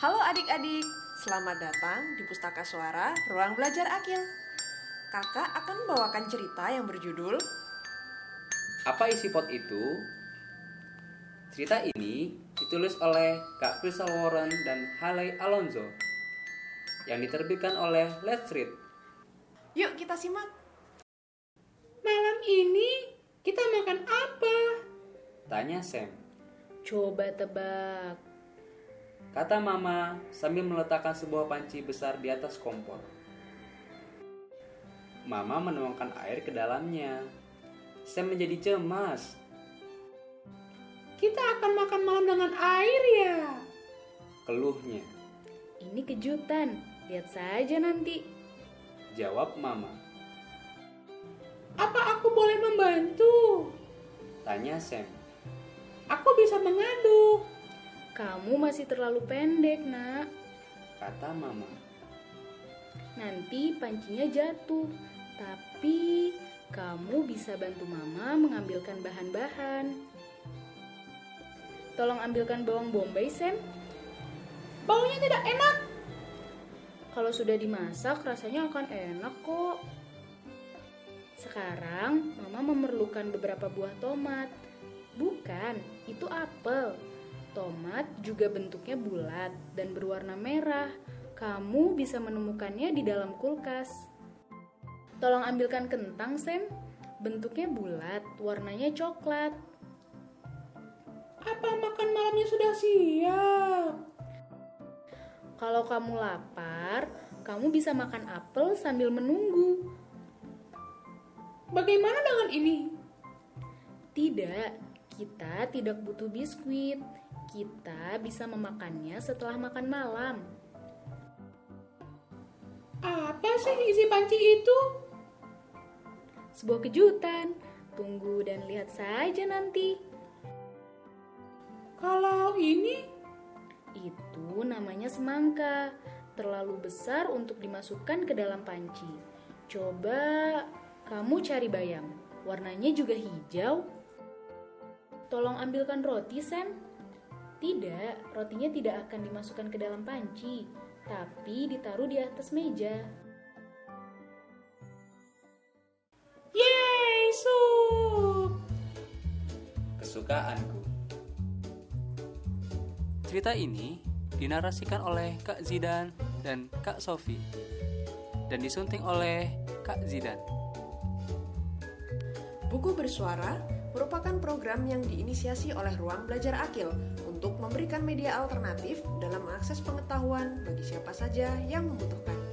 Halo adik-adik, selamat datang di Pustaka Suara Ruang Belajar Akil. Kakak akan membawakan cerita yang berjudul Apa isi pot itu? Cerita ini ditulis oleh Kak Crystal Warren dan Haley Alonso yang diterbitkan oleh Let's Read. Yuk kita simak. Malam ini kita makan apa? Tanya Sam. Coba tebak. Kata Mama sambil meletakkan sebuah panci besar di atas kompor. Mama menuangkan air ke dalamnya. Sam menjadi cemas. Kita akan makan malam dengan air ya. Keluhnya. Ini kejutan. Lihat saja nanti. Jawab Mama. Apa aku boleh membantu? Tanya Sam. Aku bisa mengaduk. Kamu masih terlalu pendek, Nak. Kata Mama. Nanti pancinya jatuh. Tapi kamu bisa bantu Mama mengambilkan bahan-bahan. Tolong ambilkan bawang bombay, Sam. Baunya tidak enak. Kalau sudah dimasak, rasanya akan enak kok. Sekarang, Mama memerlukan beberapa buah tomat. Bukan, itu apel. Tomat juga bentuknya bulat dan berwarna merah. Kamu bisa menemukannya di dalam kulkas. Tolong ambilkan kentang, Sam. Bentuknya bulat, warnanya coklat. Apa makan malamnya sudah siap? Kalau kamu lapar, kamu bisa makan apel sambil menunggu. Bagaimana dengan ini? Tidak, kita tidak butuh biskuit. Kita bisa memakannya setelah makan malam. Apa sih isi panci itu? Sebuah kejutan. Tunggu dan lihat saja nanti. Kalau ini? Itu namanya semangka. Terlalu besar untuk dimasukkan ke dalam panci. Coba kamu cari bayam. Warnanya juga hijau. Tolong ambilkan roti, Sam. Tidak, rotinya tidak akan dimasukkan ke dalam panci, tapi ditaruh di atas meja. Yeay, sup! Kesukaanku. Cerita ini dinarasikan oleh Kak Zidan dan Kak Sofi dan disunting oleh Kak Zidan. Buku Bersuara merupakan program yang diinisiasi oleh Ruang Belajar Akil untuk memberikan media alternatif dalam mengakses pengetahuan bagi siapa saja yang membutuhkan.